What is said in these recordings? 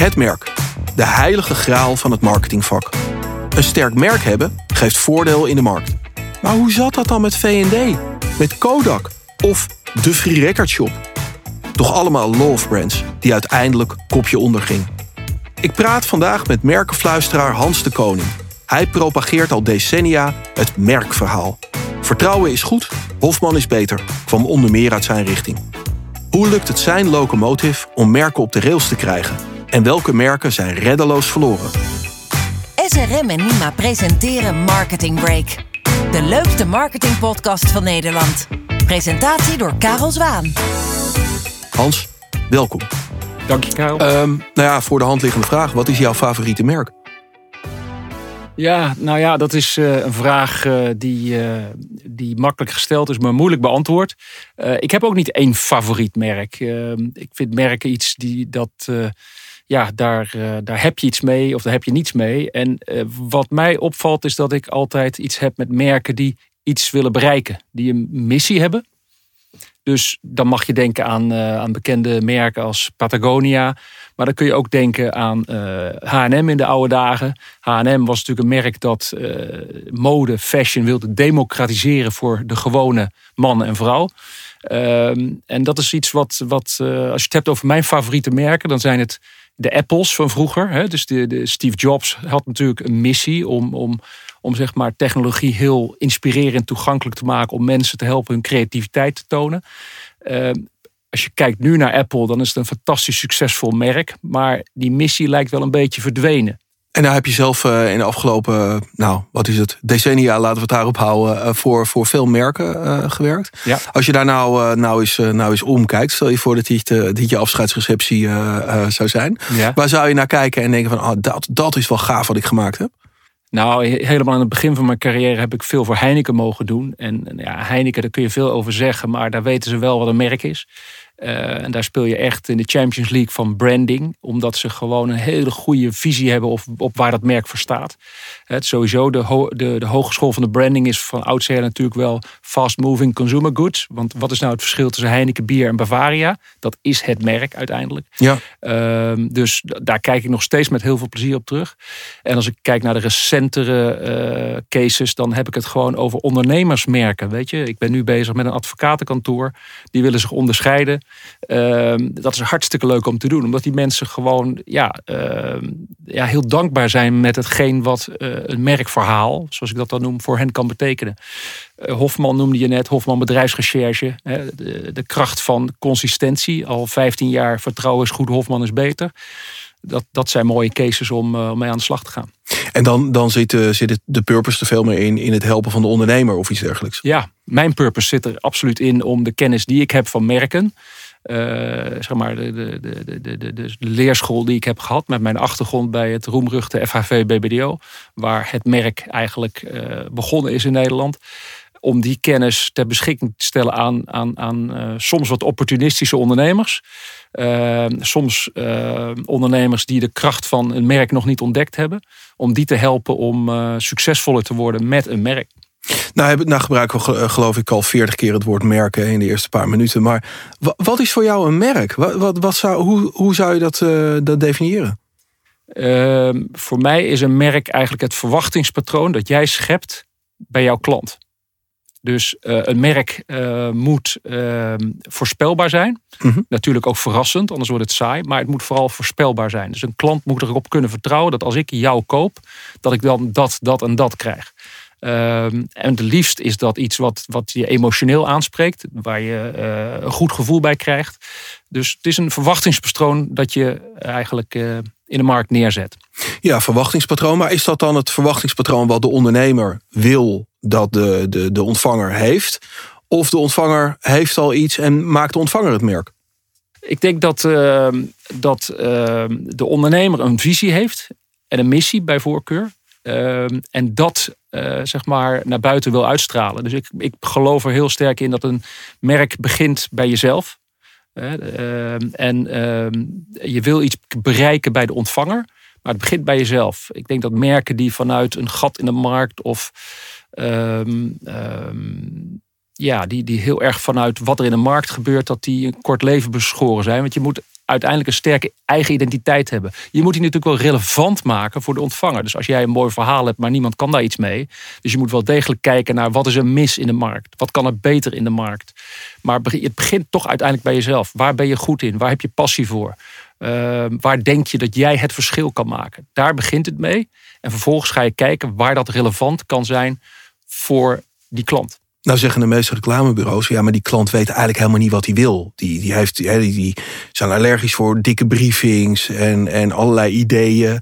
Het merk. De heilige graal van het marketingvak. Een sterk merk hebben geeft voordeel in de markt. Maar hoe zat dat dan met V&D? Met Kodak? Of de Free Record Shop? Toch allemaal love brands die uiteindelijk kopje onderging. Ik praat vandaag met merkenfluisteraar Hans de Koning. Hij propageert al decennia het merkverhaal. Vertrouwen is goed, Hofman is beter, kwam onder meer uit zijn richting. Hoe lukt het zijn locomotive om merken op de rails te krijgen? En welke merken zijn reddeloos verloren? SRM en Nima presenteren Marketing Break. De leukste marketingpodcast van Nederland. Presentatie door Karel Zwaan. Hans, welkom. Dank je, Karel. Ehm, nou ja, voor de hand liggende vraag. Wat is jouw favoriete merk? Ja, nou ja, dat is uh, een vraag uh, die, uh, die makkelijk gesteld is, maar moeilijk beantwoord. ik heb ook niet één favoriet merk. Ehm, ik vind merken iets die dat. Ja, daar, daar heb je iets mee of daar heb je niets mee. En wat mij opvalt is dat ik altijd iets heb met merken die iets willen bereiken. Die een missie hebben. Dus dan mag je denken aan, aan bekende merken als Patagonia. Maar dan kun je ook denken aan H&M in de oude dagen. H&M was natuurlijk een merk dat mode, fashion wilde democratiseren voor de gewone man en vrouw. Uh, en dat is iets wat, wat als je het hebt over mijn favoriete merken, dan zijn het de Apples van vroeger. Hè? Dus de, de Steve Jobs had natuurlijk een missie om, om, om zeg maar technologie heel inspirerend toegankelijk te maken, om mensen te helpen hun creativiteit te tonen. Uh, als je kijkt nu naar Apple, dan is het een fantastisch succesvol merk. Maar die missie lijkt wel een beetje verdwenen. En daar heb je zelf in de afgelopen, nou, wat is het, decennia, laten we het daarop houden, voor, voor veel merken uh, gewerkt. Ja. Als je daar nou, nou, eens, nou eens omkijkt, stel je voor dat dit, dit je afscheidsreceptie uh, zou zijn. Ja. Waar zou je naar kijken en denken van, oh, dat, dat is wel gaaf wat ik gemaakt heb? Nou, helemaal aan het begin van mijn carrière heb ik veel voor Heineken mogen doen. En ja, Heineken, daar kun je veel over zeggen, maar daar weten ze wel wat een merk is. Uh, en daar speel je echt in de Champions League van branding. Omdat ze gewoon een hele goede visie hebben op, op waar dat merk voor staat. Het, sowieso, de, ho de, de hogeschool van de branding is van oudsher natuurlijk wel fast moving consumer goods. Want wat is nou het verschil tussen Heineken bier en Bavaria? Dat is het merk uiteindelijk. Ja. Uh, dus daar kijk ik nog steeds met heel veel plezier op terug. En als ik kijk naar de recentere uh, cases, dan heb ik het gewoon over ondernemersmerken. Weet je, ik ben nu bezig met een advocatenkantoor. Die willen zich onderscheiden. Uh, dat is hartstikke leuk om te doen, omdat die mensen gewoon ja, uh, ja, heel dankbaar zijn met hetgeen wat uh, een merkverhaal, zoals ik dat dan noem, voor hen kan betekenen. Eh, Hofman noemde je net, Hofman bedrijfsrecherche, de, de kracht van consistentie. Al 15 jaar vertrouwen is goed, Hofman is beter. Dat, dat zijn mooie cases om, om mee aan de slag te gaan. En dan, dan zit, zit het, de purpose er veel meer in, in het helpen van de ondernemer of iets dergelijks. Ja, mijn purpose zit er absoluut in om de kennis die ik heb van merken. Uh, zeg maar de, de, de, de, de, de leerschool die ik heb gehad met mijn achtergrond bij het roemruchte FHV BBDO, waar het merk eigenlijk uh, begonnen is in Nederland om die kennis ter beschikking te stellen aan, aan, aan uh, soms wat opportunistische ondernemers. Soms ondernemers die de kracht van een merk nog niet ontdekt hebben. Om die te helpen om succesvoller te worden met een merk. Nou, nou gebruiken we geloof ik al veertig keer het woord merken in de eerste paar minuten. Maar wat is voor jou een merk? Wat, wat, wat zou, hoe, hoe zou je dat, dat definiëren? Ehm, voor mij is een merk eigenlijk het verwachtingspatroon dat jij schept bij jouw klant. Dus uh, een merk uh, moet uh, voorspelbaar zijn. Mhm. Natuurlijk ook verrassend, anders wordt het saai. Maar het moet vooral voorspelbaar zijn. Dus een klant moet erop kunnen vertrouwen dat als ik jou koop, dat ik dan dat, dat en dat krijg. Ehm, en het liefst is dat iets wat, wat je emotioneel aanspreekt, waar je een goed gevoel bij krijgt. Dus het is een verwachtingspatroon dat je eigenlijk in de markt neerzet. Ja, verwachtingspatroon. Maar is dat dan het verwachtingspatroon wat de ondernemer wil dat de, de, de ontvanger heeft? Of de ontvanger heeft al iets en maakt de ontvanger het merk? Ik denk dat, uh, dat uh, de ondernemer een visie heeft en een missie bij voorkeur. Uh, en dat zeg maar naar buiten wil uitstralen. Dus ik, ik geloof er heel sterk in dat een merk begint bij jezelf. en ehm, je wil iets bereiken bij de ontvanger. Maar het begint bij jezelf. Ik denk dat merken die vanuit een gat in de markt of ja, die, die heel erg vanuit wat er in de markt gebeurt, dat die een kort leven beschoren zijn. Want je moet uiteindelijk een sterke eigen identiteit hebben. Je moet die natuurlijk wel relevant maken voor de ontvanger. Dus als jij een mooi verhaal hebt, maar niemand kan daar iets mee. Dus je moet wel degelijk kijken naar wat is er mis in de markt? Wat kan er beter in de markt? Maar het begint toch uiteindelijk bij jezelf. Waar ben je goed in? Waar heb je passie voor? Uh, waar denk je dat jij het verschil kan maken? Daar begint het mee. En vervolgens ga je kijken waar dat relevant kan zijn voor die klant. Nou zeggen de meeste reclamebureaus, ja, maar die klant weet eigenlijk helemaal niet wat hij wil. Die, die, heeft, die, die zijn allergisch voor dikke briefings en, en allerlei ideeën.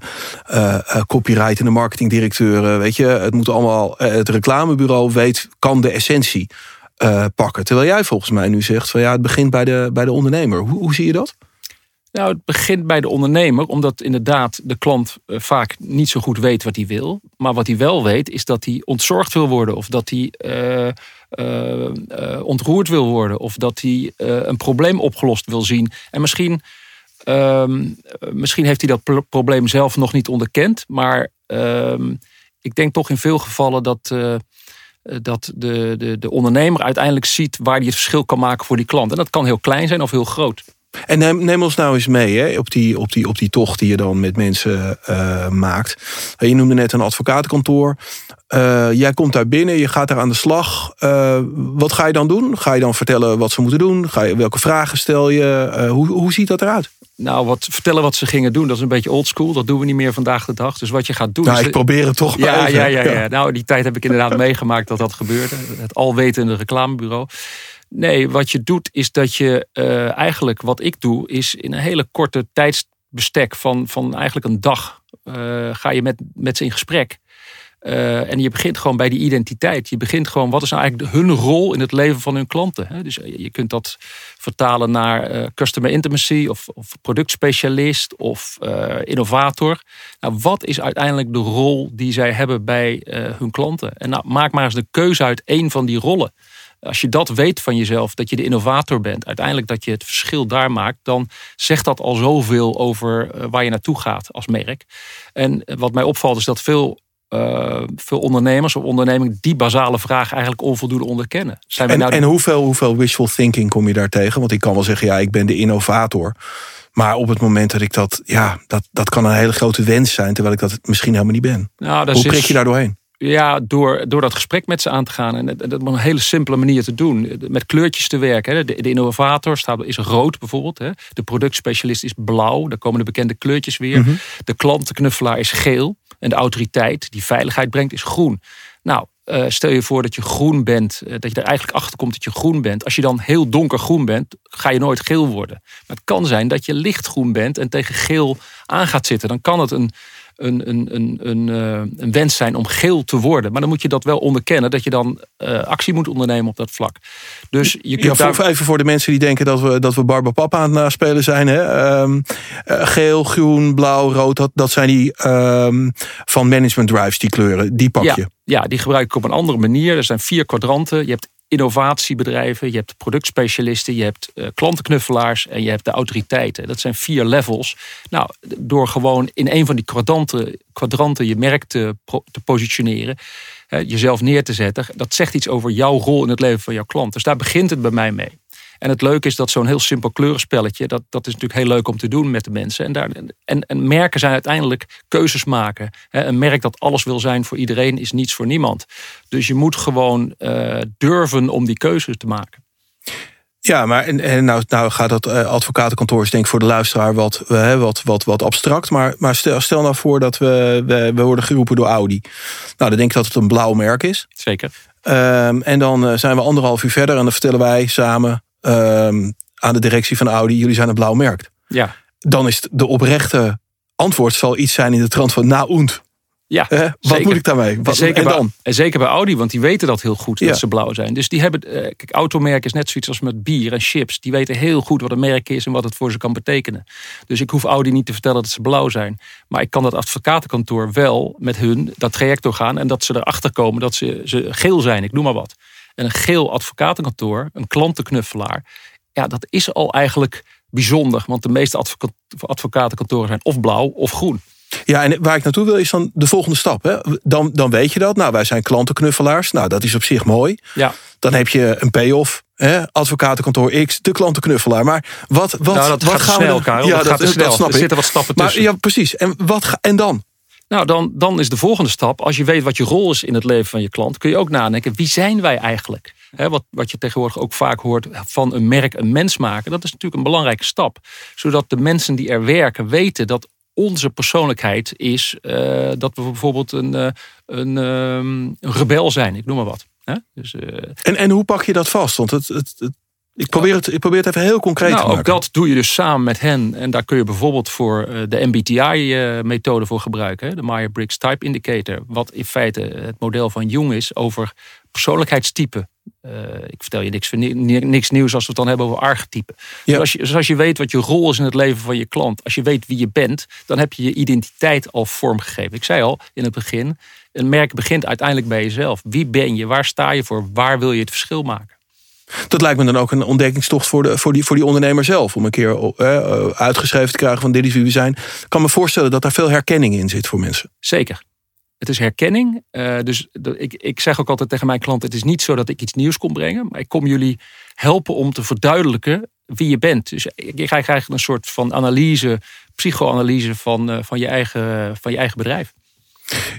Uh, uh, copyright en de marketingdirecteuren, weet je. Het moet allemaal, uh, het reclamebureau weet, kan de essentie pakken. Terwijl jij volgens mij nu zegt, van ja, het begint bij de, bij de ondernemer. Hoe, hoe zie je dat? Nou, het begint bij de ondernemer, omdat inderdaad de klant eh, vaak niet zo goed weet wat hij wil. Maar wat hij wel weet, is dat hij ontzorgd wil worden, of dat hij uh, uh, ontroerd wil worden, of dat hij een probleem opgelost wil zien. En misschien, ehm, misschien heeft hij dat probleem zelf nog niet onderkend, maar ehm, ik denk toch in veel gevallen dat dat de, de, de ondernemer uiteindelijk ziet waar hij het verschil kan maken voor die klant. En dat kan heel klein zijn of heel groot. En neem, neem, ons nou eens mee hè, op, die, op, die, op die tocht die je dan met mensen uh, maakt. Je noemde net een advocatenkantoor. Uh, jij komt daar binnen, je gaat daar aan de slag. Uh, wat ga je dan doen? Ga je dan vertellen wat ze moeten doen? Ga je, welke vragen stel je? hoe, hoe ziet dat eruit? Nou, wat, vertellen wat ze gingen doen, dat is een beetje oldschool. Dat doen we niet meer vandaag de dag. Dus wat je gaat doen... Nou, ik probeer het toch ja, ja, ja, ja, Nou, die tijd heb ik inderdaad meegemaakt dat dat gebeurde. Het alwetende reclamebureau. Nee, wat je doet is dat je uh, eigenlijk, wat ik doe, is in een hele korte tijdsbestek van, van eigenlijk een dag uh, ga je met, met ze in gesprek. Uh, en je begint gewoon bij die identiteit. Je begint gewoon, wat is nou eigenlijk hun rol in het leven van hun klanten? Hè? Dus je kunt dat vertalen naar customer intimacy of, of productspecialist of innovator. Nou, wat is uiteindelijk de rol die zij hebben bij hun klanten? En nou, maak maar eens de keuze uit één van die rollen. Als je dat weet van jezelf, dat je de innovator bent, uiteindelijk dat je het verschil daar maakt, dan zegt dat al zoveel over eh, waar je naartoe gaat als merk. En wat mij opvalt is dat veel uh, veel ondernemers of ondernemingen die basale vraag eigenlijk onvoldoende onderkennen. Zijn en, nou en hoeveel, hoeveel wishful thinking kom je daar tegen? Want ik kan wel zeggen, ja, ik ben de innovator. Maar op het moment dat ik dat, ja, dat, dat kan een hele grote wens zijn, terwijl ik dat misschien helemaal niet ben. Nou, Hoe prik je daar doorheen? Ja, door, door dat gesprek met ze aan te gaan. En dat op een hele simpele manier te doen. Met kleurtjes te werken. De, de innovator staat, is rood bijvoorbeeld. De productspecialist is blauw. Daar komen de bekende kleurtjes weer. Mhm. De klantenknuffelaar is geel. En de autoriteit die veiligheid brengt is groen. Nou, eh, stel je voor dat je groen bent. Eh, dat je er eigenlijk achter komt dat je groen bent. Als je dan heel donkergroen bent, ga je nooit geel worden. Maar het kan zijn dat je lichtgroen bent en tegen geel aan gaat zitten. Dan kan het een een, een, een, een, eh, een wens zijn om geel te worden. Maar dan moet je dat wel onderkennen, dat je dan uh, actie moet ondernemen op dat vlak. Dus je kunt ja, daar... Even voor de mensen die denken dat we, dat we Papa aan het naspelen zijn. Hè? Um, uh, geel, groen, blauw, rood, dat, dat zijn die um, van management drives, die kleuren. Die pak je. Ja, ja, die gebruik ik op een andere manier. Er zijn vier kwadranten. Je hebt innovatiebedrijven, je hebt productspecialisten, je hebt uh, klantenknuffelaars en je hebt de autoriteiten. Dat zijn vier levels. Nou, door gewoon in een van die kwadranten, kwadranten je merk te, te positioneren, jezelf neer te zetten, dat zegt iets over jouw rol in het leven van jouw klant. Dus daar begint het bij mij mee. En het leuke is dat zo'n heel simpel kleurenspelletje, dat, dat is natuurlijk heel leuk om te doen met de mensen. En, daar, en, en merken zijn uiteindelijk keuzes maken. Een merk dat alles wil zijn voor iedereen is niets voor niemand. Dus je moet gewoon uh, durven om die keuzes te maken. Ja, maar en, en nou, nou gaat dat uh, advocatenkantoor is denk ik voor de luisteraar wat, uh, wat, wat, wat abstract. Maar, maar stel, stel nou voor dat we, we, we worden geroepen door Audi. Nou, dan denk ik dat het een blauw merk is. Zeker. Um, en dan zijn we anderhalf uur verder en dan vertellen wij samen um, aan de directie van Audi: jullie zijn een blauw merk. Ja. Dan is de oprechte antwoord zal iets zijn in de trant van na und. Ja, eh, wat moet ik daarmee? Wat, zeker, en dan? Bij, en zeker bij Audi, want die weten dat heel goed dat ze blauw zijn. Dus die hebben, eh, kijk, automerk is net zoiets als met bier en chips. Die weten heel goed wat een merk is en wat het voor ze kan betekenen. Dus ik hoef Audi niet te vertellen dat ze blauw zijn. Maar ik kan dat advocatenkantoor wel met hun dat traject doorgaan en dat ze erachter komen dat ze, ze geel zijn, ik noem maar wat. En een geel advocatenkantoor, een klantenknuffelaar, ja, dat is al eigenlijk bijzonder. Want de meeste advocatenkantoren zijn of blauw of groen. Ja, en waar ik naartoe wil is dan de volgende stap. Hè? Dan, dan weet je dat. Nou, wij zijn klantenknuffelaars. Nou, dat is op zich mooi. Ja. Dan heb je een payoff. Hè? Advocatenkantoor X, de klantenknuffelaar. Maar wat, wat, Nou, dat wat gaat gaan snel, we dan- Karel. Ja, Dat gaat te snel. snap Er ik. zitten wat stappen maar, tussen. Ja, precies. En, wat, ga- en dan? Nou, dan, dan is de volgende stap. Als je weet wat je rol is in het leven van je klant, kun je ook nadenken: wie zijn wij eigenlijk? Wat, wat je tegenwoordig ook vaak hoort van een merk een mens maken. Dat is natuurlijk een belangrijke stap. Zodat de mensen die er werken weten dat onze persoonlijkheid is eh, dat we bijvoorbeeld een, eh, een, ehm, een rebel zijn. Ik noem maar wat. Dus, eh, En, en hoe pak je dat vast? Want het, het- ik, probeer het, ik probeer het even heel concreet nou, te ook maken. dat doe je dus samen met hen. En daar kun je bijvoorbeeld voor eh, de MBTI-methode voor gebruiken. De Myers-Briggs Type Indicator. Wat in feite het model van Jung is over persoonlijkheidstypen. Eh, ik vertel je niks, niks nieuws als we het dan hebben over archetypen. Ja. Dus, als je, dus als je weet wat je rol is in het leven van je klant. Als je weet wie je bent. Dan heb je je identiteit al vormgegeven. Ik zei al in het begin. Een merk begint uiteindelijk bij jezelf. Wie ben je? Waar sta je voor? Waar wil je het verschil maken? Dat lijkt me dan ook een ontdekkingstocht voor, de, voor, die, voor die ondernemer zelf. Om een keer eh, uitgeschreven te krijgen van dit is wie we zijn. Ik kan me voorstellen dat daar veel herkenning in zit voor mensen. Zeker. Het is herkenning. Eh, dus ik, ik zeg ook altijd tegen mijn klanten: het is niet zo dat ik iets nieuws kom brengen, maar ik kom jullie helpen om te verduidelijken wie je bent. Dus je krijgt eigenlijk een soort van analyse, psychoanalyse van, eh, van, je, eigen, van je eigen bedrijf.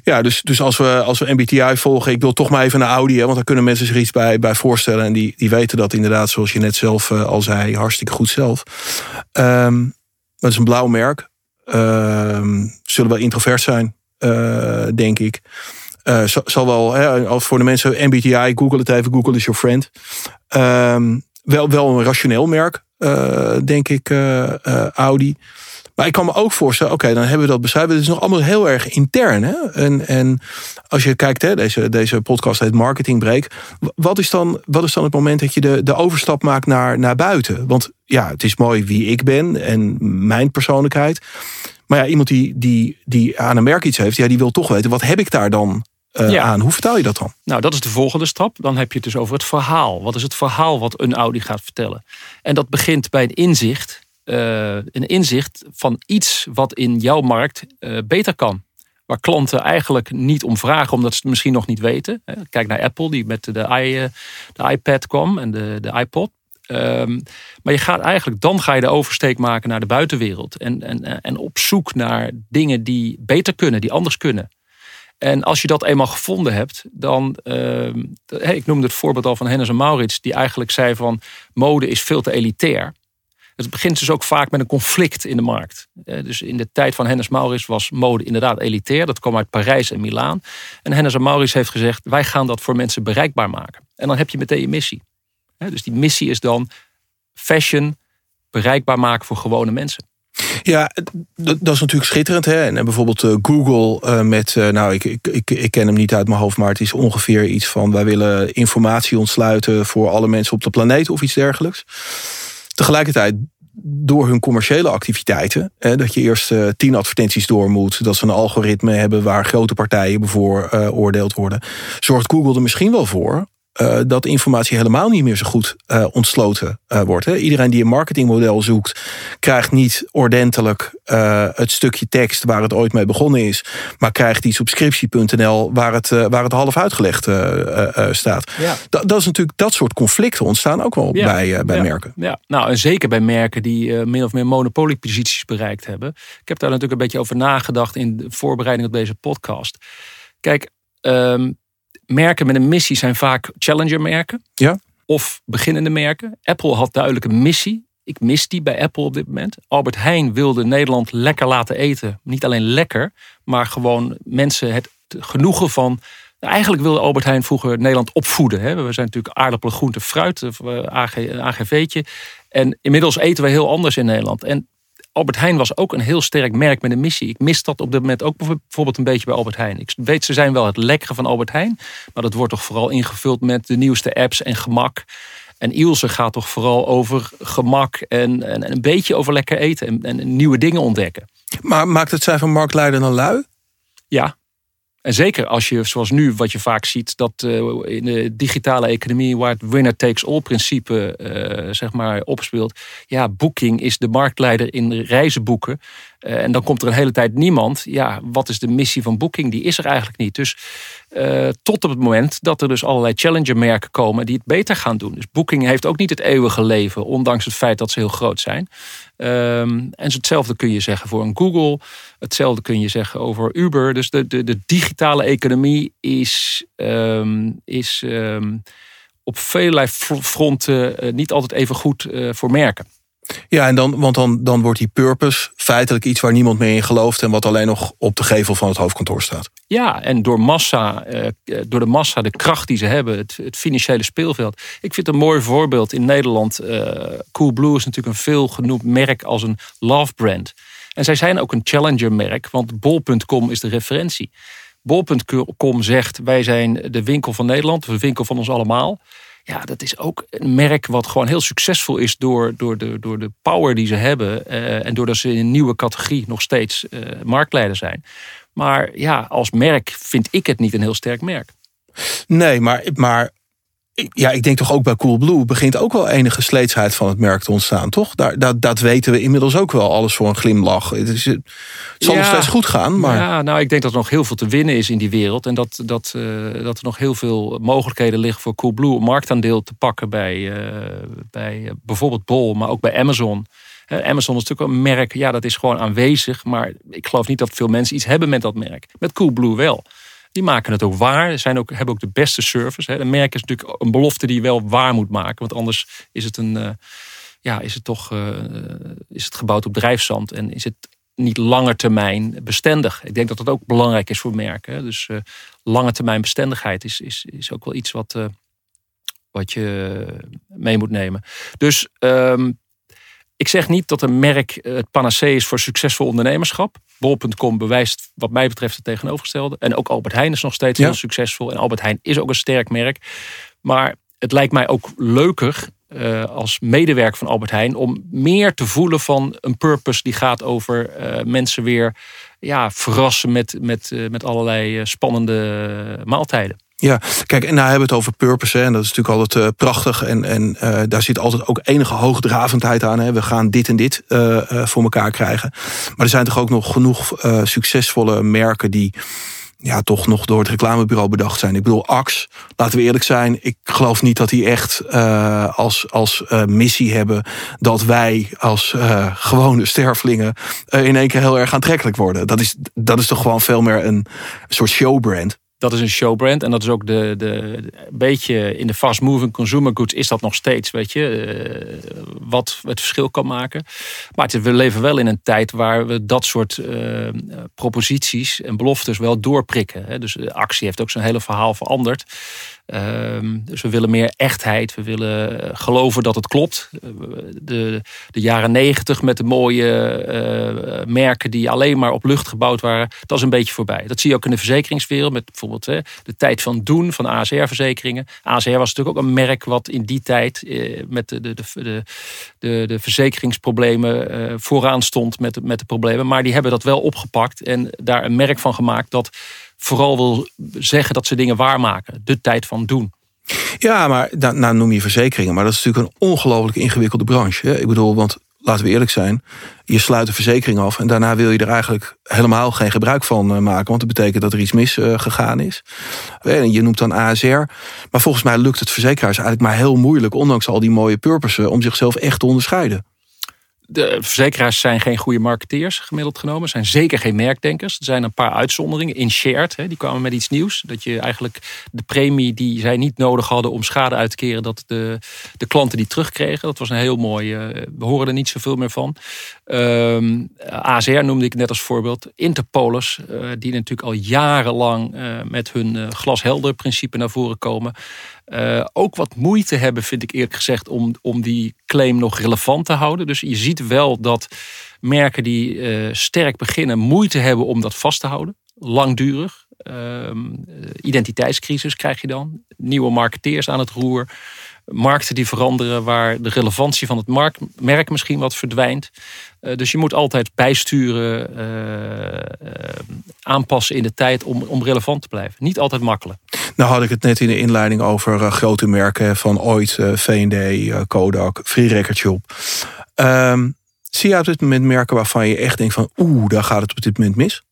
Ja, dus, dus als, we, als we MBTI volgen, ik wil toch maar even naar Audi. Hè, want daar kunnen mensen zich iets bij, bij voorstellen. En die, die weten dat inderdaad, zoals je net zelf eh, al zei, hartstikke goed zelf. Ehm dat is een blauw merk. Ehm zullen wel introvert zijn, eh, denk ik. Eh, zal, wel, hè, als voor de mensen MBTI, google het even, Google is your friend. Ehm, wel, wel een rationeel merk, denk ik, Audi. Maar ik kan me ook voorstellen, oké, dan hebben we dat beschrijven. Het is nog allemaal heel erg intern. Hè? En, en als je kijkt, hè, deze, deze podcast heet Marketing Break. Wat is dan, wat is dan het moment dat je de, de overstap maakt naar, naar buiten? Want ja, het is mooi wie ik ben en mijn persoonlijkheid. Maar ja, iemand die, die, die aan een merk iets heeft, ja, die wil toch weten, wat heb ik daar dan eh, Ja. aan? Hoe vertaal je dat dan? Nou, dat is de volgende stap. Dan heb je het dus over het verhaal. Wat is het verhaal wat een Audi gaat vertellen? En dat begint bij een inzicht. Eh, een inzicht van iets wat in jouw markt eh, beter kan. Waar klanten eigenlijk niet om vragen, omdat ze het misschien nog niet weten. Kijk naar Apple, die met de, eh, de iPad kwam en de, de iPod. Ehm, maar je gaat eigenlijk, dan ga je de oversteek maken naar de buitenwereld. En, en, en op zoek naar dingen die beter kunnen, die anders kunnen. En als je dat eenmaal gevonden hebt, dan. ehm, ik noemde het voorbeeld al van Hennis en Maurits, die eigenlijk zei van mode is veel te elitair. Het begint dus ook vaak met een conflict in de markt. Eh, Dus in de tijd van Hennis Maurits was mode inderdaad elitair. Dat kwam uit Parijs en Milaan. En Hennis en Maurits heeft gezegd: wij gaan dat voor mensen bereikbaar maken. En dan heb je meteen je missie. Dus die missie is dan fashion bereikbaar maken voor gewone mensen. Ja, dat is natuurlijk schitterend. Hè? En bijvoorbeeld eh, Google eh, met, nou, ik, ik, ik ken hem niet uit mijn hoofd, maar het is ongeveer iets van: wij willen informatie ontsluiten voor alle mensen op de planeet of iets dergelijks. Tegelijkertijd, door hun commerciële activiteiten, hè, dat je eerst eh, tien advertenties door moet, dat ze een algoritme hebben waar grote partijen bevooroordeeld worden, zorgt Google er misschien wel voor eh, dat informatie helemaal niet meer zo goed eh, ontsloten eh, wordt. Hè. Iedereen die een marketingmodel zoekt, krijgt niet ordentelijk het stukje tekst waar het ooit mee begonnen is, maar krijgt iets op scriptie.nl waar het, waar het half uitgelegd staat. Ja. Dat, dat is natuurlijk dat soort conflicten ontstaan ook wel Ja. bij, bij Ja. merken. Ja, nou en zeker bij merken die min of meer monopolieposities bereikt hebben. Ik heb daar natuurlijk een beetje over nagedacht in de voorbereiding op deze podcast. Kijk, ehm, merken met een missie zijn vaak challenger merken. Ja. Of beginnende merken. Apple had duidelijk een missie. Ik mis die bij Apple op dit moment. Albert Heijn wilde Nederland lekker laten eten. Niet alleen lekker, maar gewoon mensen het genoegen van nou, Eigenlijk wilde Albert Heijn vroeger Nederland opvoeden. Hè. We zijn natuurlijk aardappelen, groente, fruit, eh, AG, een AGV'tje. En inmiddels eten we heel anders in Nederland. En Albert Heijn was ook een heel sterk merk met een missie. Ik mis dat op dit moment ook bijvoorbeeld een beetje bij Albert Heijn. Ik weet, ze zijn wel het lekkere van Albert Heijn. Maar dat wordt toch vooral ingevuld met de nieuwste apps en gemak. En Ilse gaat toch vooral over gemak en, en, en een beetje over lekker eten. En, en nieuwe dingen ontdekken. Maar maakt het zijn van marktleider dan lui? Ja. En zeker als je, zoals nu, wat je vaak ziet, dat uh, in de digitale economie, waar het winner takes all principe uh, zeg maar opspeelt. Ja, Booking is de marktleider in reizenboeken. Uh, en dan komt er een hele tijd niemand. Ja, wat is de missie van Booking? Die is er eigenlijk niet. Dus uh, tot op het moment dat er dus allerlei challenger-merken komen die het beter gaan doen. Dus Booking heeft ook niet het eeuwige leven, ondanks het feit dat ze heel groot zijn. Um, en hetzelfde kun je zeggen voor een Google. Hetzelfde kun je zeggen over Uber. Dus de, de, de digitale economie is, um, is um, op vele fronten uh, niet altijd even goed voor merken. Ja, en dan, want dan, dan wordt die purpose feitelijk iets waar niemand meer in gelooft en wat alleen nog op de gevel van het hoofdkantoor staat. Ja, en door massa, eh, door de massa, de kracht die ze hebben, het, financiële speelveld. Ik vind een mooi voorbeeld in Nederland. Uh, Coolblue is natuurlijk een veel genoemd merk als een love brand. En zij zijn ook een challenger merk, want bol.com is de referentie. Bol.com zegt wij zijn de winkel van Nederland, de winkel van ons allemaal. Ja, dat is ook een merk wat gewoon heel succesvol is door, door, de, door de power die ze hebben. Uh, en doordat ze in een nieuwe categorie nog steeds uh, marktleider zijn. Maar ja, als merk vind ik het niet een heel sterk merk. Nee, maar, maar ja, ik denk toch ook bij Coolblue begint ook wel enige sleetsheid van het merk te ontstaan, toch? Daar, dat, dat weten we inmiddels ook wel, alles voor een glimlach. Het, is, het zal ja, nog steeds goed gaan, maar... Ja, nou, ik denk dat er nog heel veel te winnen is in die wereld. En dat, dat, uh, dat er nog heel veel mogelijkheden liggen voor Coolblue... om marktaandeel te pakken bij, uh, bij bijvoorbeeld Bol, maar ook bij Amazon... Amazon is natuurlijk een merk, ja, dat is gewoon aanwezig. Maar ik geloof niet dat veel mensen iets hebben met dat merk. Met Coolblue wel. Die maken het ook waar. Zijn ook, hebben ook de beste service. Hè. Een merk is natuurlijk een belofte die je wel waar moet maken. Want anders is het, een, uh, ja, is het toch uh, is het gebouwd op drijfzand. En is het niet lange termijn bestendig. Ik denk dat dat ook belangrijk is voor merken. Hè. Dus uh, lange termijn bestendigheid is, is, is ook wel iets wat, wat je mee moet nemen. Dus um, ik zeg niet dat een merk het panacee is voor succesvol ondernemerschap. Bol.com bewijst wat mij betreft het tegenovergestelde. En ook Albert Heijn is nog steeds ja. heel succesvol. En Albert Heijn is ook een sterk merk. Maar het lijkt mij ook leuker uh, als medewerker van Albert Heijn... om meer te voelen van een purpose die gaat over uh, mensen weer ja, verrassen... met, met, uh, met allerlei spannende maaltijden. Ja, kijk, en nou hebben we het over purpose. Hè, en dat is natuurlijk altijd uh, prachtig. En, en uh, daar zit altijd ook enige hoogdravendheid aan. Hè. We gaan dit en dit uh, voor elkaar krijgen. Maar er zijn toch ook nog genoeg succesvolle merken die ja, toch nog door het reclamebureau bedacht zijn. Ik bedoel, Axe, laten we eerlijk zijn. Ik geloof niet dat die echt uh, als, als uh, missie hebben dat wij als uh, gewone stervelingen in één keer heel erg aantrekkelijk worden. Dat is, dat is toch gewoon veel meer een soort showbrand dat is een showbrand. En dat is ook de, de, beetje in de fast-moving consumer goods is dat nog steeds, weet je, uh, wat het verschil kan maken. Maar we leven wel in een tijd waar we dat soort uh, proposities en beloftes wel doorprikken. Hè. Dus actie heeft ook zijn hele verhaal veranderd. Um, dus we willen meer echtheid. We willen eh, geloven dat het klopt. De, de jaren negentig met de mooie uh, merken die alleen maar op lucht gebouwd waren. Dat is een beetje voorbij. Dat zie je ook in de verzekeringswereld. Met bijvoorbeeld hè, de tijd van doen van ASR-verzekeringen. ASR was natuurlijk ook een merk wat in die tijd met de, de, de, de, de verzekeringsproblemen vooraan stond met, met de problemen. Maar die hebben dat wel opgepakt en daar een merk van gemaakt dat vooral wil zeggen dat ze dingen waarmaken. De tijd van doen. Ja, maar nou, noem je verzekeringen. Maar dat is natuurlijk een ongelooflijk ingewikkelde branche. Hè? Ik bedoel, want laten we eerlijk zijn. Je sluit een verzekering af en daarna wil je er eigenlijk helemaal geen gebruik van eh, maken. Want dat betekent dat er iets misgegaan is. Je noemt dan ASR. Maar volgens mij lukt het verzekeraars eigenlijk maar heel moeilijk... ondanks al die mooie purposes, om zichzelf echt te onderscheiden de verzekeraars zijn geen goede marketeers, gemiddeld genomen. Zijn zeker geen merkdenkers. Er zijn een paar uitzonderingen. Inshared, die kwamen met iets nieuws. Dat je eigenlijk de premie die zij niet nodig hadden om schade uit te keren, dat de, de klanten die terugkregen. Dat was een heel mooi. Uh, we horen er niet zoveel meer van. Um, ASR noemde ik net als voorbeeld. Interpolis, uh, die natuurlijk al jarenlang uh, met hun glashelder principe naar voren komen. Uh, ook wat moeite hebben, vind ik eerlijk gezegd, om, om die claim nog relevant te houden. Dus je ziet wel dat merken die uh, sterk beginnen, moeite hebben om dat vast te houden. Langdurig. Uh, identiteitscrisis krijg je dan. Nieuwe marketeers aan het roer markten die veranderen, waar de relevantie van het merk misschien wat verdwijnt. Uh, dus je moet altijd bijsturen, uh, uh, aanpassen in de tijd om, om relevant te blijven. Niet altijd makkelijk. Nou had ik het net in de inleiding over grote merken van ooit, V&D, Kodak, Free Record Shop. Zie je op dit moment merken waarvan je echt denkt van... oeh, daar gaat het op dit moment mis?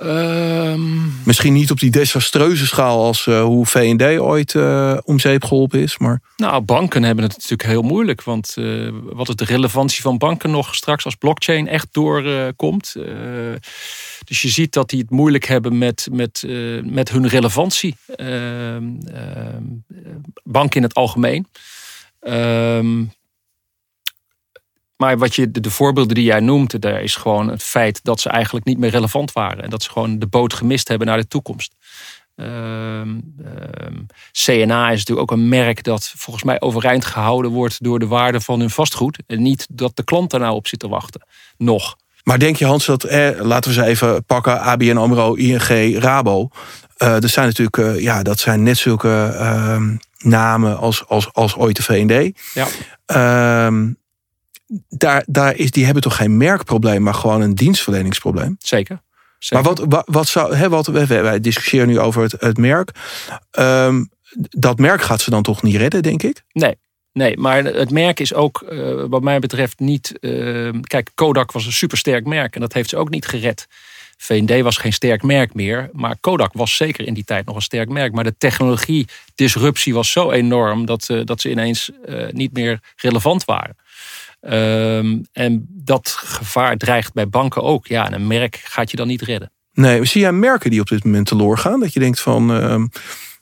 Ehm, Misschien niet op die desastreuze schaal als uh, hoe V&D ooit uh, om zeep geholpen is. Maar... Nou, banken hebben het natuurlijk heel moeilijk. Want uh, wat is de relevantie van banken nog straks als blockchain echt doorkomt? dus je ziet dat die het moeilijk hebben met, met, met hun relevantie. Ehm, banken in het algemeen. Ehm, maar wat je, de voorbeelden die jij noemt, daar is gewoon het feit dat ze eigenlijk niet meer relevant waren. En dat ze gewoon de boot gemist hebben naar de toekomst. Um, um, CNA is natuurlijk ook een merk dat volgens mij overeind gehouden wordt door de waarde van hun vastgoed. En niet dat de klant daar nou op zit te wachten. Nog. Maar denk je Hans dat, eh, laten we ze even pakken, ABN AMRO, ING, Rabo. Uh, er zijn natuurlijk, uh, ja, dat zijn net zulke uh, namen als, als, als ooit de V&D. Ja. Ehm, daar, daar is, die hebben toch geen merkprobleem, maar gewoon een dienstverleningsprobleem. Zeker. Zeker. Maar wat, wat, wat zou, hè, wat, wij, wij discussiëren nu over het, het merk. Um, dat merk gaat ze dan toch niet redden, denk ik? Nee. Nee, maar het merk is ook, uh, wat mij betreft, niet. Uh, kijk, Kodak was een supersterk merk en dat heeft ze ook niet gered. VD was geen sterk merk meer, maar Kodak was zeker in die tijd nog een sterk merk. Maar de technologie-disruptie was zo enorm dat, uh, dat ze ineens niet meer relevant waren. Um, en dat gevaar dreigt bij banken ook. Ja, en een merk gaat je dan niet redden. Nee, zie jij merken die op dit moment teloor gaan? Dat je denkt van, uh,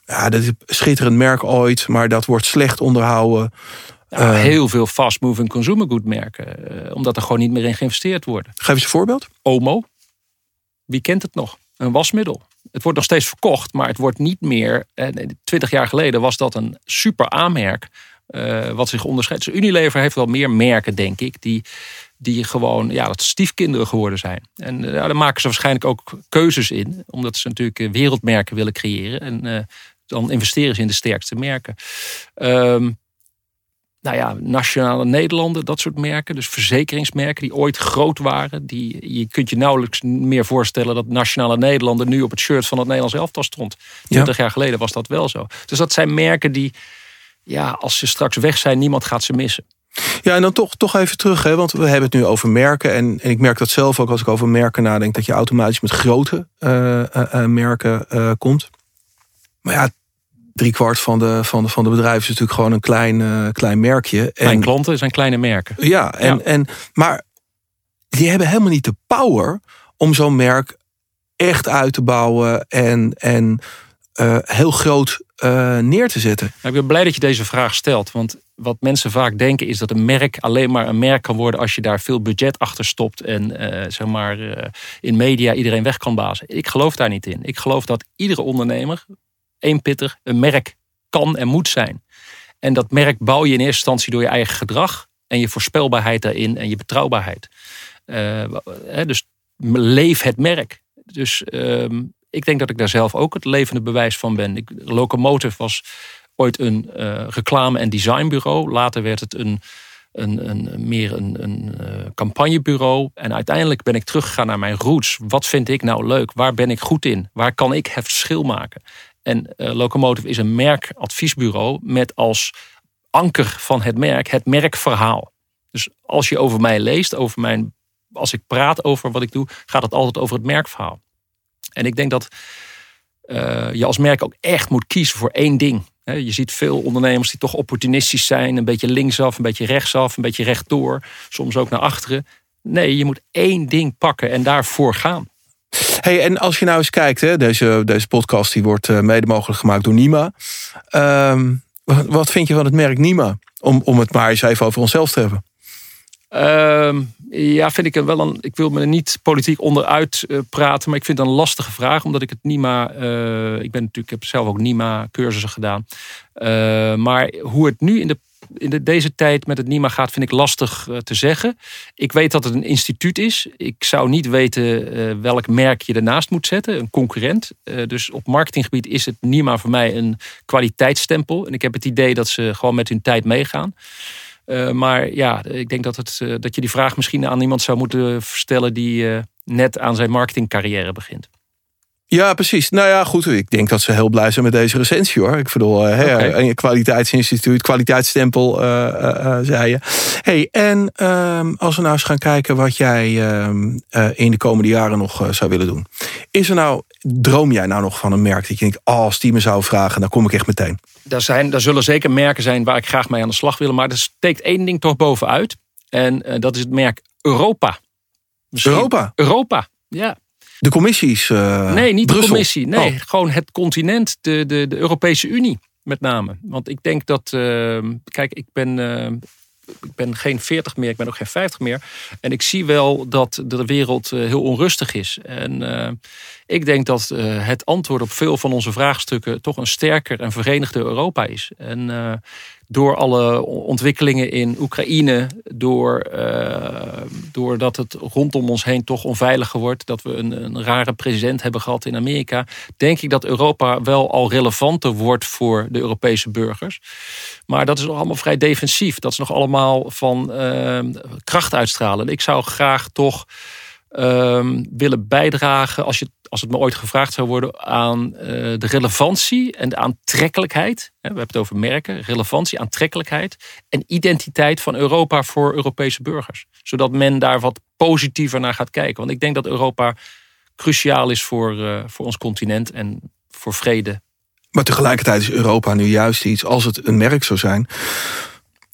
ja, dat is een schitterend merk ooit, maar dat wordt slecht onderhouden. Ja, uh, heel veel fast-moving consumer good merken. Uh, omdat er gewoon niet meer in geïnvesteerd wordt. Geef eens een voorbeeld. Omo. Wie kent het nog? Een wasmiddel. Het wordt nog steeds verkocht, maar het wordt niet meer. Twintig jaar geleden was dat een super aanmerk uh, wat zich onderscheidt. Dus Unilever heeft wel meer merken, denk ik, die, die gewoon ja, dat stiefkinderen geworden zijn. En uh, daar maken ze waarschijnlijk ook keuzes in, omdat ze natuurlijk eh, wereldmerken willen creëren. En uh, dan investeren ze in de sterkste merken. Um, nou ja, nationale Nederlanden, dat soort merken. Dus verzekeringsmerken die ooit groot waren. Die, je kunt je nauwelijks meer voorstellen dat nationale Nederlanden nu op het shirt van het Nederlands elftal stond. 20 ja. jaar geleden was dat wel zo. Dus dat zijn merken die ja, als ze straks weg zijn, niemand gaat ze missen. Ja, en dan toch, toch even terug, hè, want we hebben het nu over merken. En, en ik merk dat zelf ook als ik over merken nadenk, dat je automatisch met grote uh, uh, uh, merken komt. Maar ja, driekwart van de, van, de, van de bedrijven is natuurlijk gewoon een klein, klein merkje. En, Mijn klanten zijn kleine merken. Ja, en, ja. En, maar die hebben helemaal niet de power om zo'n merk echt uit te bouwen en, en heel groot uh, neer te zetten. Ik ben blij dat je deze vraag stelt. Want wat mensen vaak denken is dat een merk alleen maar een merk kan worden als je daar veel budget achter stopt en uh, zeg maar uh, in media iedereen weg kan bazen. Ik geloof daar niet in. Ik geloof dat iedere ondernemer, één pitter, een merk kan en moet zijn. En dat merk bouw je in eerste instantie door je eigen gedrag en je voorspelbaarheid daarin en je betrouwbaarheid. dus leef het merk. Dus ehm, ik denk dat ik daar zelf ook het levende bewijs van ben. Ik, Locomotive was ooit een uh, reclame- en designbureau. Later werd het een, een, een meer een, een uh, campagnebureau. En uiteindelijk ben ik teruggegaan naar mijn roots. Wat vind ik nou leuk? Waar ben ik goed in? Waar kan ik het verschil maken? En uh, Locomotive is een merkadviesbureau met als anker van het merk het merkverhaal. Dus als je over mij leest, over mijn, als ik praat over wat ik doe, gaat het altijd over het merkverhaal. En ik denk dat uh, je als merk ook echt moet kiezen voor één ding. Je ziet veel ondernemers die toch opportunistisch zijn. Een beetje linksaf, een beetje rechtsaf, een beetje rechtdoor. Soms ook naar achteren. Nee, je moet één ding pakken en daarvoor gaan. Hey, en als je nou eens kijkt, hè, deze, deze podcast die wordt uh, mede mogelijk gemaakt door Nima. Uh, wat vind je van het merk Nima? Om, om het maar eens even over onszelf te hebben. Uh, ja, vind ik wel een. Ik wil me niet politiek onderuit uh, praten, maar ik vind het een lastige vraag, omdat ik het NIMA. Uh, ik ben natuurlijk, heb zelf ook NIMA-cursussen gedaan. Uh, maar hoe het nu in, de, in de, deze tijd met het NIMA gaat, vind ik lastig te zeggen. Ik weet dat het een instituut is. Ik zou niet weten welk merk je ernaast moet zetten, een concurrent. dus op marketinggebied is het NIMA voor mij een kwaliteitsstempel. En ik heb het idee dat ze gewoon met hun tijd meegaan. Uh, maar ja, ik denk dat, het, uh, dat je die vraag misschien aan iemand zou moeten stellen die uh, net aan zijn marketingcarrière begint. Ja, precies. Nou ja, goed. Ik denk dat ze heel blij zijn met deze recensie hoor. Ik bedoel, uh, okay. een kwaliteitsinstituut, kwaliteitsstempel, uh, uh, zei je. Hey, en ehm, als we nou eens gaan kijken wat jij ehm, in de komende jaren nog zou willen doen. Is er nou, droom jij nou nog van een merk dat je denkt, oh, als die me zou vragen, dan kom ik echt meteen. Er, zijn, er zullen zeker merken zijn waar ik graag mee aan de slag wil. Maar er steekt één ding toch bovenuit. En dat is het merk Europa. Misschien Europa? Europa, ja. De commissies? Uh, nee, niet Brussel. de commissie. Nee, oh. gewoon het continent, de, de, de Europese Unie met name. Want ik denk dat, uh, kijk, ik ben, uh, ik ben geen 40 meer, ik ben ook geen 50 meer. En ik zie wel dat de wereld heel onrustig is. En ik denk dat het antwoord op veel van onze vraagstukken toch een sterker en verenigde Europa is. En door alle ontwikkelingen in Oekraïne, door, uh, doordat het rondom ons heen toch onveiliger wordt, dat we een, een, rare president hebben gehad in Amerika, denk ik dat Europa wel al relevanter wordt voor de Europese burgers. Maar dat is nog allemaal vrij defensief. Dat is nog allemaal van uh, kracht uitstralen. Ik zou graag toch uh, willen bijdragen, als, je, als het me ooit gevraagd zou worden, aan uh, de relevantie en de aantrekkelijkheid. We hebben het over merken, relevantie, aantrekkelijkheid en identiteit van Europa voor Europese burgers. Zodat men daar wat positiever naar gaat kijken. Want ik denk dat Europa cruciaal is voor, uh, voor ons continent en voor vrede. Maar tegelijkertijd is Europa nu juist iets, als het een merk zou zijn,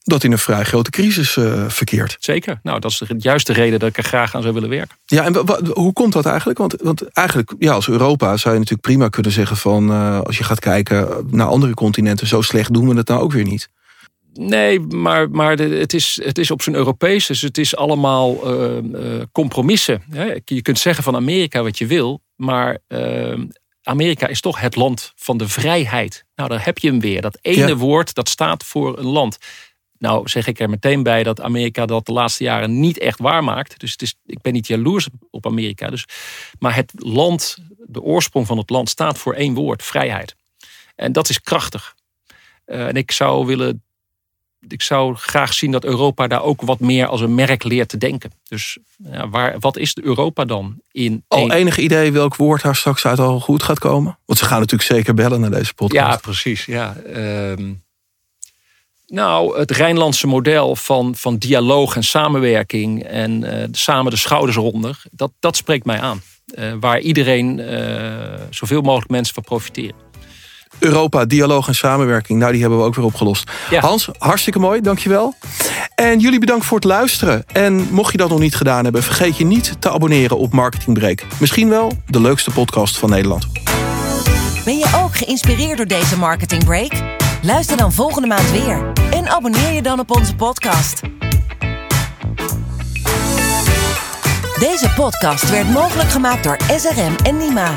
dat in een vrij grote crisis uh, verkeert. Zeker. Nou, dat is de juiste reden dat ik er graag aan zou willen werken. Ja, en hoe komt dat eigenlijk? Want, want eigenlijk, ja, als Europa zou je natuurlijk prima kunnen zeggen van... Uh, als je gaat kijken naar andere continenten, zo slecht doen we het nou ook weer niet. Nee, maar, maar de, het, is, het is op zijn Europees, dus het is allemaal uh, compromissen. Je kunt zeggen van Amerika wat je wil, maar Amerika is toch het land van de vrijheid. Nou, daar heb je hem weer. Dat ene ja. woord dat staat voor een land. Nou zeg ik er meteen bij dat Amerika dat de laatste jaren niet echt waarmaakt. Dus het is, ik ben niet jaloers op Amerika. Dus, maar het land, de oorsprong van het land staat voor één woord, vrijheid. En dat is krachtig. Uh, en ik zou willen, ik zou graag zien dat Europa daar ook wat meer als een merk leert te denken. Dus ja, waar, wat is Europa dan in? Al een... enig idee welk woord daar straks uit al goed gaat komen? Want ze gaan natuurlijk zeker bellen naar deze podcast. Ja, precies. Ja. Uh, nou, het Rijnlandse model van, van dialoog en samenwerking en uh, samen de schouders eronder, dat, dat spreekt mij aan. Uh, waar iedereen, uh, zoveel mogelijk mensen van profiteren. Europa, dialoog en samenwerking, nou die hebben we ook weer opgelost. Ja. Hans, hartstikke mooi, dankjewel. En jullie bedankt voor het luisteren. En mocht je dat nog niet gedaan hebben, vergeet je niet te abonneren op Marketing Break. Misschien wel de leukste podcast van Nederland. Ben je ook geïnspireerd door deze Marketing Break? Luister dan volgende maand weer en abonneer je dan op onze podcast. Deze podcast werd mogelijk gemaakt door SRM en Nima.